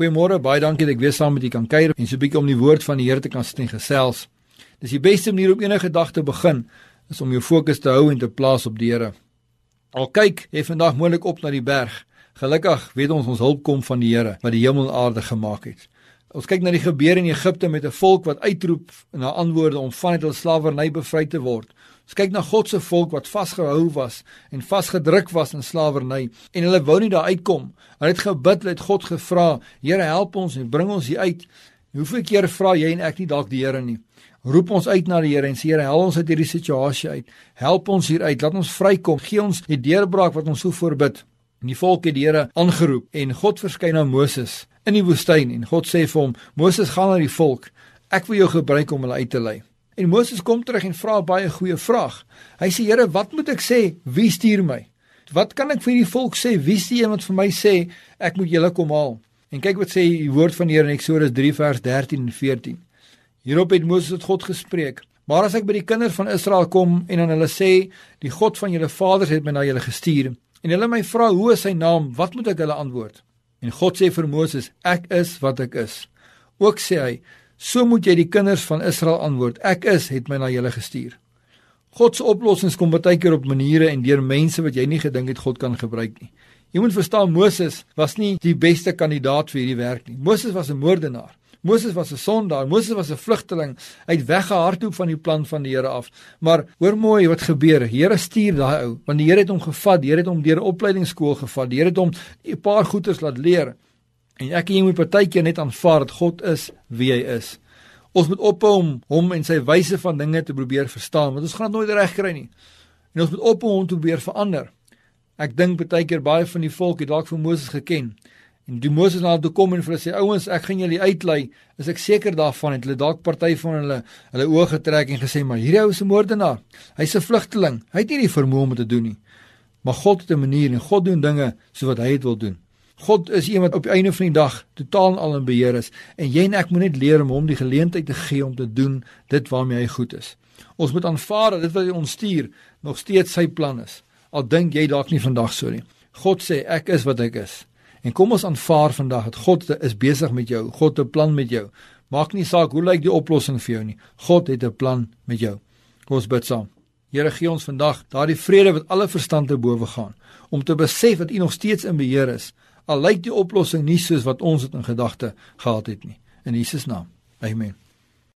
Goeiemôre, baie dankie dat ek weer saam met julle kan kuier en so 'n bietjie om die woord van die Here te kan sit en gesels. Dis die beste manier om enige dag te begin, is om jou fokus te hou en te plaas op die Here. Al kyk jy vandag moontlik op na die berg. Gelukkig weet ons ons hulp kom van die Here wat die hemel en aarde gemaak het. Ons kyk na die gebeure in Egipte met 'n volk wat uitroep na antwoorde om van hulle slawerny bevry te word. Ons kyk na God se volk wat vasgehou was en vasgedruk was in slawerny en hulle wou nie daar uitkom. Hulle het gebid, hulle het God gevra, Here help ons en bring ons hier uit. Hoeveel keer vra jy en ek nie dalk die Here nie? Roep ons uit na die Here en sê Here, help ons uit hierdie situasie uit. Help ons hier uit. Laat ons vrykom. Gee ons die deurbraak wat ons so voorbid. En die volk het die Here aangeroep en God verskyn aan Moses in die woestyn en God sê vir hom: "Moses, gaan na die volk. Ek wil jou gebruik om hulle uit te lei." En Moses kom terug en vra baie goeie vraag. Hy sê: "Here, wat moet ek sê? Wie stuur my? Wat kan ek vir die volk sê? Wie is die een wat vir my sê ek moet julle kom haal?" En kyk wat sê die woord van die Here in Eksodus 3 vers 13 en 14. Hierop het Moses tot God gespreek: "Maar as ek by die kinders van Israel kom en aan hulle sê, die God van julle vaders het my na julle gestuur, en hulle my vra hoe is sy naam, wat moet ek hulle antwoord?" En God sê vir Moses: "Ek is wat ek is." Ook sê hy: So moet jy die kinders van Israel antwoord: Ek is het my na julle gestuur. God se oplossings kom baie keer op maniere en deur mense wat jy nie gedink het God kan gebruik nie. Jy moet verstaan Moses was nie die beste kandidaat vir hierdie werk nie. Moses was 'n moordenaar. Moses was 'n sondaar. Moses was 'n vlugteling. Hy het weggehardloop van die plan van die Here af. Maar hoor mooi wat gebeur. Die Here stuur daai ou, want die Here het hom gevat. Die Here het hom deur 'n opleidingsskool gevat. Die Here het hom 'n paar goeters laat leer. En ek en jy moet partykeer net aanvaar dat God is wie hy is. Ons moet ophou om hom en sy wyse van dinge te probeer verstaan, want ons gaan dit nooit reg kry nie. En ons moet ophou om te probeer verander. Ek dink partykeer baie van die volk het dalk vir Moses geken. En die Moses na toe kom en vir hulle sê ouens, ek gaan julle uitlei. Is ek seker daarvan het hulle dalk party van hulle hulle oë getrek en gesê, "Maar hierdie ou is 'n moordenaar. Hy's 'n vlugteling. Hy het nie die vermoë om dit te doen nie." Maar God het 'n manier en God doen dinge so wat hy dit wil doen. God is een wat op die einde van die dag totaal en al in beheer is en jy en ek moet net leer om hom die geleentheid te gee om te doen dit waarmee hy goed is. Ons moet aanvaar dat dit wat hy ons stuur nog steeds sy plan is. Al dink jy dalk nie vandag so nie. God sê ek is wat ek is. En kom ons aanvaar vandag dat God is besig met jou. God het 'n plan met jou. Maak nie saak hoe lyk die oplossing vir jou nie. God het 'n plan met jou. Kom ons bid saam. Here gee ons vandag daardie vrede wat alle verstand te bowe gaan om te besef dat U nog steeds in beheer is al lyk die oplossing nie soos wat ons dit in gedagte gehad het nie in Jesus naam amen